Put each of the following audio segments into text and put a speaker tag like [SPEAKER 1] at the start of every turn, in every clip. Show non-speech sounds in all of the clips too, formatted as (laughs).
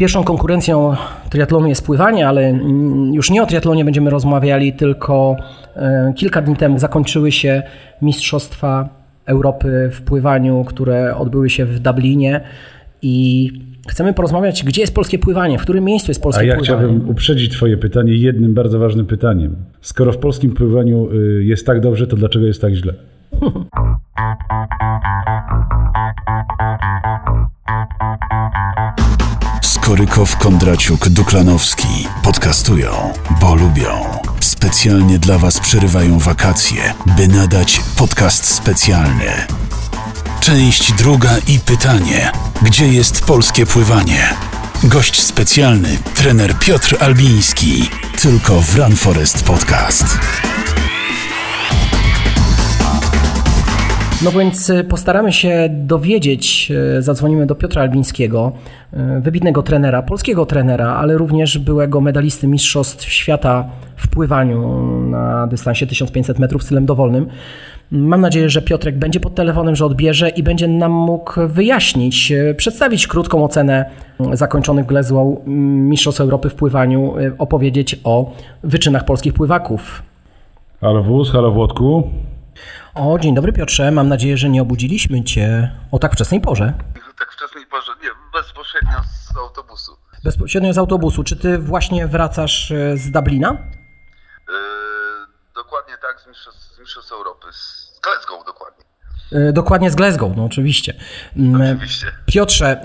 [SPEAKER 1] Pierwszą konkurencją triatlonu jest pływanie, ale już nie o triatlonie będziemy rozmawiali, tylko e, kilka dni temu zakończyły się Mistrzostwa Europy w pływaniu, które odbyły się w Dublinie i chcemy porozmawiać, gdzie jest polskie pływanie, w którym miejscu jest polskie
[SPEAKER 2] A ja
[SPEAKER 1] pływanie.
[SPEAKER 2] chciałbym uprzedzić Twoje pytanie jednym bardzo ważnym pytaniem. Skoro w polskim pływaniu y, jest tak dobrze, to dlaczego jest tak źle? (laughs)
[SPEAKER 3] Skorykow, Kondraciuk, Duklanowski podcastują, bo lubią. Specjalnie dla Was przerywają wakacje, by nadać podcast specjalny. Część druga i pytanie: gdzie jest polskie pływanie? Gość specjalny, trener Piotr Albiński. Tylko w Run Forest Podcast.
[SPEAKER 1] No więc y, postaramy się dowiedzieć, y, zadzwonimy do Piotra Albińskiego, y, wybitnego trenera, polskiego trenera, ale również byłego medalisty Mistrzostw Świata w pływaniu na dystansie 1500 metrów stylem dowolnym. Mam nadzieję, że Piotrek będzie pod telefonem, że odbierze i będzie nam mógł wyjaśnić, przedstawić krótką ocenę zakończonych Glasgow Mistrzostw Europy w pływaniu, opowiedzieć o wyczynach polskich pływaków.
[SPEAKER 2] Halo wóz, halo Włodku.
[SPEAKER 1] O, dzień dobry Piotrze, mam nadzieję, że nie obudziliśmy Cię o tak wczesnej porze.
[SPEAKER 4] Tak wczesnej porze, nie, bezpośrednio z autobusu.
[SPEAKER 1] Bezpośrednio z autobusu. Czy Ty właśnie wracasz e, z Dublina?
[SPEAKER 4] Yy, dokładnie tak, z Mistrzostw, z Mistrzostw Europy, z Glasgow dokładnie.
[SPEAKER 1] E, Dokładnie z Glasgow, no oczywiście. Mm,
[SPEAKER 4] Oczywiście.
[SPEAKER 1] Piotrze,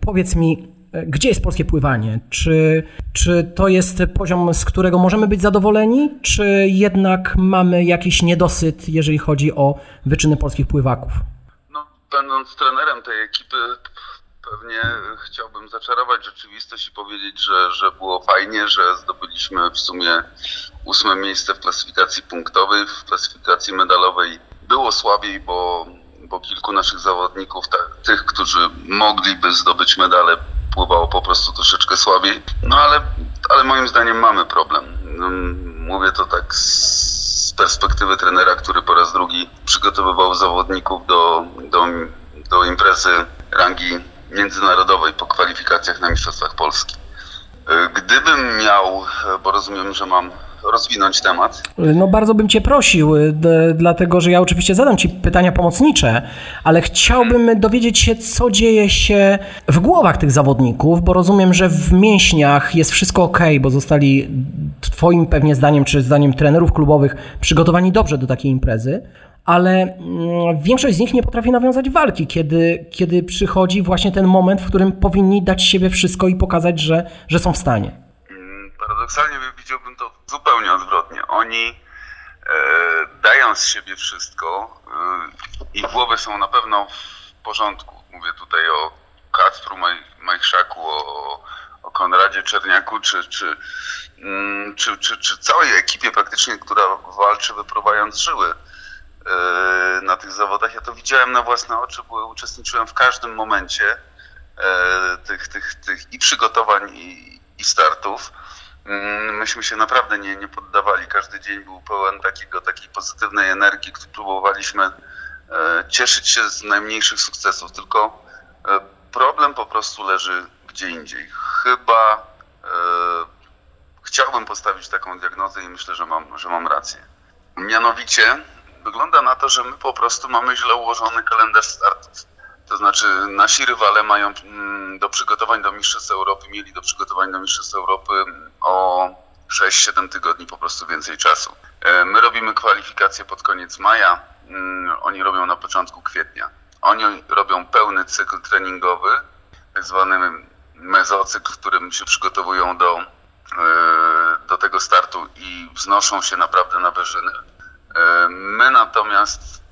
[SPEAKER 1] powiedz mi, gdzie jest polskie pływanie? Czy, czy to jest poziom, z którego możemy być zadowoleni, czy jednak mamy jakiś niedosyt, jeżeli chodzi o wyczyny polskich pływaków?
[SPEAKER 4] No, będąc trenerem tej ekipy, pewnie chciałbym zaczarować rzeczywistość i powiedzieć, że, że było fajnie, że zdobyliśmy w sumie ósme miejsce w klasyfikacji punktowej, w klasyfikacji medalowej było słabiej, bo, bo kilku naszych zawodników, ta, tych, którzy mogliby zdobyć medale, pływało po prostu troszeczkę słabiej. No ale, ale moim zdaniem mamy problem. No, Mówię to tak z perspektywy trenera, który po raz drugi przygotowywał zawodników do, do, do imprezy rangi międzynarodowej po kwalifikacjach na Mistrzostwach Polski. Bo rozumiem, że mam rozwinąć temat,
[SPEAKER 1] No bardzo bym Cię prosił, y, dlatego że ja oczywiście zadam Ci pytania pomocnicze, ale chciałbym dowiedzieć się, co dzieje się w głowach tych zawodników, bo rozumiem, że w mięśniach jest wszystko ok, bo zostali Twoim pewnie zdaniem, czy zdaniem trenerów klubowych przygotowani dobrze do takiej imprezy, ale mm, większość z nich nie potrafi nawiązać walki, kiedy, kiedy przychodzi właśnie ten moment, w którym powinni dać siebie wszystko i pokazać, że, że są w stanie.
[SPEAKER 4] Paradoksalnie widziałbym to zupełnie odwrotnie. Oni e, dają z siebie wszystko, e, ich głowy są na pewno w porządku. Mówię tutaj o Kacpru Maj, Majchrzaku, o, o Konradzie Czerniaku, czy, czy, mm, czy, czy, czy całej ekipie praktycznie, która walczy wypruwając żyły e, na tych zawodach. Ja to widziałem na własne oczy, bo uczestniczyłem w każdym momencie tych, tych, tych i przygotowań, i, i startów. Mm, Myśmy się naprawdę nie, nie poddawali. Każdy dzień był pełen takiego, takiej pozytywnej energii, którą próbowaliśmy e, cieszyć się z najmniejszych sukcesów. Tylko e, problem po prostu leży gdzie indziej. Chyba e, chciałbym postawić taką diagnozę i myślę, że mam, że mam rację. Mianowicie wygląda na to, że my po prostu mamy źle ułożony kalendarz startów. To znaczy nasi rywale mają mm, do przygotowań do Mistrzostw Europy, mieli do przygotowań do Mistrzostw Europy o 6-7 tygodni po prostu więcej czasu. E, My robimy kwalifikacje pod koniec maja, mm, oni robią na początku kwietnia. Oni robią pełny cykl treningowy, tak zwany mezocykl, w którym się przygotowują do, e, do tego startu i wznoszą się naprawdę na wyżyny. E, My natomiast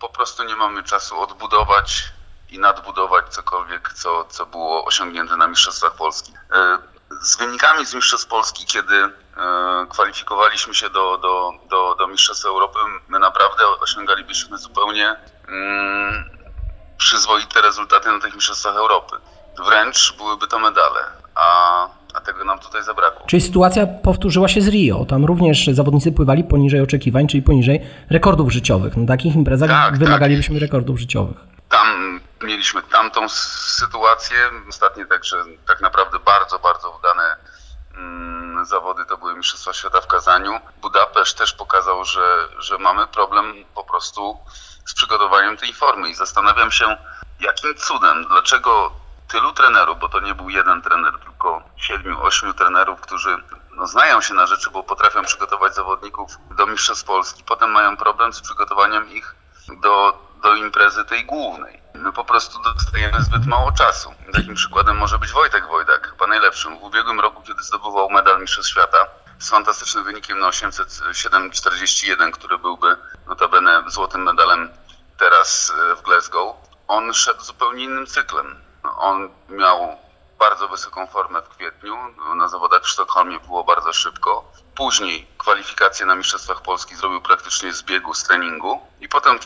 [SPEAKER 4] po prostu nie mamy czasu odbudować i nadbudować cokolwiek, co, co było osiągnięte na Mistrzostwach Polski. Z wynikami z Mistrzostw Polski, kiedy e, kwalifikowaliśmy się do, do, do, do Mistrzostw Europy, my naprawdę osiągalibyśmy zupełnie mm, przyzwoite rezultaty na tych Mistrzostwach Europy. Wręcz byłyby to medale, a, a tego nam tutaj zabrakło.
[SPEAKER 1] Czyli sytuacja powtórzyła się z Rio. Tam również zawodnicy pływali poniżej oczekiwań, czyli poniżej rekordów życiowych. Na takich imprezach
[SPEAKER 4] Tak,
[SPEAKER 1] wymagalibyśmy rekordów życiowych.
[SPEAKER 4] Mieliśmy tamtą sytuację. Ostatnie także tak naprawdę bardzo, bardzo udane mm, zawody to były Mistrzostwa Świata w Kazaniu. Budapeszt też pokazał, że, że mamy problem po prostu z przygotowaniem tej formy i zastanawiam się, jakim cudem, dlaczego tylu trenerów, bo to nie był jeden trener, tylko siedmiu, ośmiu trenerów, którzy no, znają się na rzeczy, bo potrafią przygotować zawodników do Mistrzostw Polski, potem mają problem z przygotowaniem ich do, do imprezy tej głównej. My po prostu dostajemy zbyt mało czasu. Takim przykładem może być Wojtek Wojdak, chyba najlepszym. W ubiegłym roku, kiedy zdobywał medal Mistrzostw Świata z fantastycznym wynikiem na 807,41, który byłby notabene złotym medalem teraz e, w Glasgow, on szedł zupełnie innym cyklem. On miał bardzo wysoką formę w kwietniu, na zawodach w Sztokholmie było bardzo szybko. Później kwalifikacje na Mistrzostwach Polski zrobił praktycznie z biegu, z treningu i potem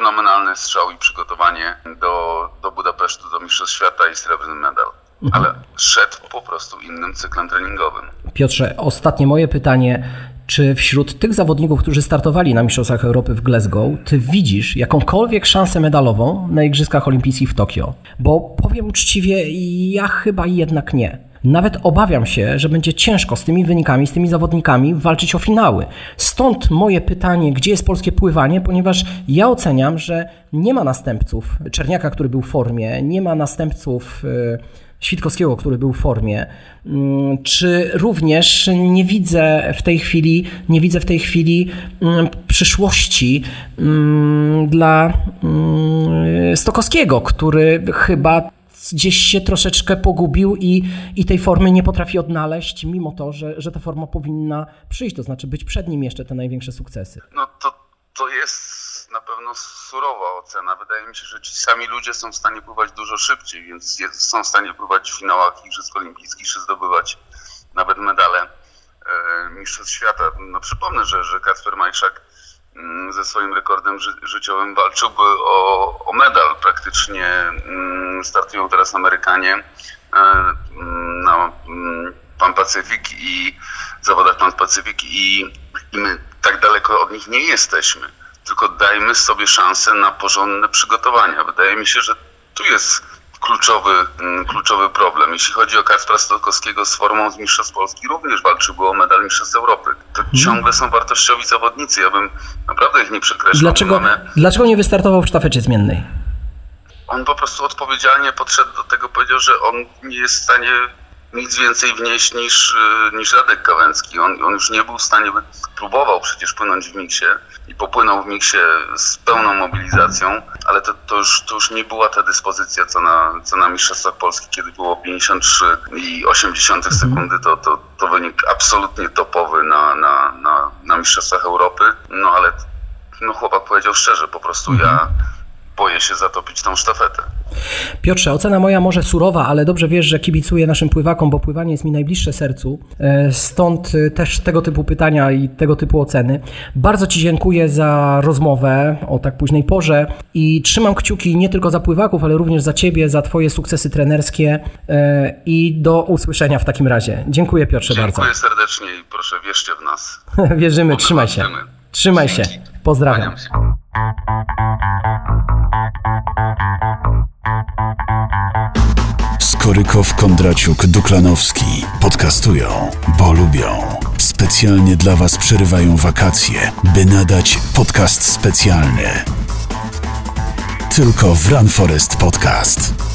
[SPEAKER 4] fenomenalny strzał i przygotowanie do, do Budapesztu, do Mistrzostw Świata i srebrny medal.
[SPEAKER 1] Mhm.
[SPEAKER 4] Ale szedł po prostu innym cyklem treningowym.
[SPEAKER 1] Piotrze, ostatnie moje pytanie. Czy wśród tych zawodników, którzy startowali na Mistrzostwach Europy w Glasgow, ty widzisz jakąkolwiek szansę medalową na Igrzyskach Olimpijskich w Tokio? Bo powiem uczciwie, ja chyba jednak nie. Nawet obawiam się, że będzie ciężko z tymi wynikami, z tymi zawodnikami walczyć o finały. Stąd moje pytanie, gdzie jest polskie pływanie, ponieważ ja oceniam, że nie ma następców Czerniaka, który był w formie, nie ma następców. Yy, Świtkowskiego, który był w formie. Mm, czy również nie widzę w tej chwili, nie widzę w tej chwili mm, przyszłości mm, dla Stokowskiego, który chyba gdzieś się troszeczkę pogubił i, i tej formy nie potrafi odnaleźć, mimo to, że, że ta forma powinna przyjść, to znaczy być przed nim jeszcze te największe sukcesy.
[SPEAKER 4] No to, to jest na pewno surowa ocena. Wydaje mi się, że ci sami ludzie są w stanie pływać dużo szybciej, więc są w stanie pływać w finałach Igrzysk Olimpijskich czy zdobywać nawet medale e, Mistrzostw Świata. No przypomnę, że, że Kacper Majszak ze swoim rekordem ży życiowym walczyłby o, o medal. Praktycznie mm, startują teraz Amerykanie e, mm, na Pan Pacyfik i zawodach Pan Pacyfik i, i my tak daleko od nich nie jesteśmy tylko dajmy sobie szansę na porządne przygotowania. Wydaje mi się, że tu jest kluczowy, mm, kluczowy problem. Jeśli chodzi o Kacpra Stokowskiego z formą z Mistrzostw Polski, również walczył o medal Mistrzostw Europy. To hmm. ciągle są wartościowi zawodnicy. Ja bym naprawdę ich nie przekreślał.
[SPEAKER 1] Dlaczego, mamy... dlaczego nie wystartował w sztafecie zmiennej?
[SPEAKER 4] On po prostu odpowiedzialnie podszedł do tego, powiedział, że on nie jest w stanie nic więcej wnieść niż, y, niż Radek Kawęcki. On, on już nie był w stanie, próbował przecież płynąć w miksie i popłynął w miksie z pełną mobilizacją, ale to, to, już, to już nie była ta dyspozycja, co na, co na Mistrzostwach Polski, kiedy było 53,8 mhm. sekundy, to, to, to wynik absolutnie topowy na, na, na, na Mistrzostwach Europy. No ale no, chłopak powiedział szczerze, po prostu ja mhm boję się zatopić tą sztafetę.
[SPEAKER 1] Piotrze, ocena moja może surowa, ale dobrze wiesz, że kibicuję naszym pływakom, bo pływanie jest mi najbliższe sercu. E, stąd e, też tego typu pytania i tego typu oceny. Bardzo Ci dziękuję za rozmowę o tak późnej porze i trzymam kciuki nie tylko za pływaków, ale również za Ciebie, za Twoje sukcesy trenerskie e, i do usłyszenia w takim razie. Dziękuję Piotrze
[SPEAKER 4] Dziękuję
[SPEAKER 1] bardzo.
[SPEAKER 4] Dziękuję serdecznie i proszę wierzcie w nas. (laughs)
[SPEAKER 1] Wierzymy, trzymaj się. Trzymaj się. Pozdrawiam.
[SPEAKER 3] Skorykow, Kondraciuk, Duklanowski podcastują, bo lubią. Specjalnie dla Was przerywają wakacje, by nadać podcast specjalny. Tylko w Run Forest Podcast.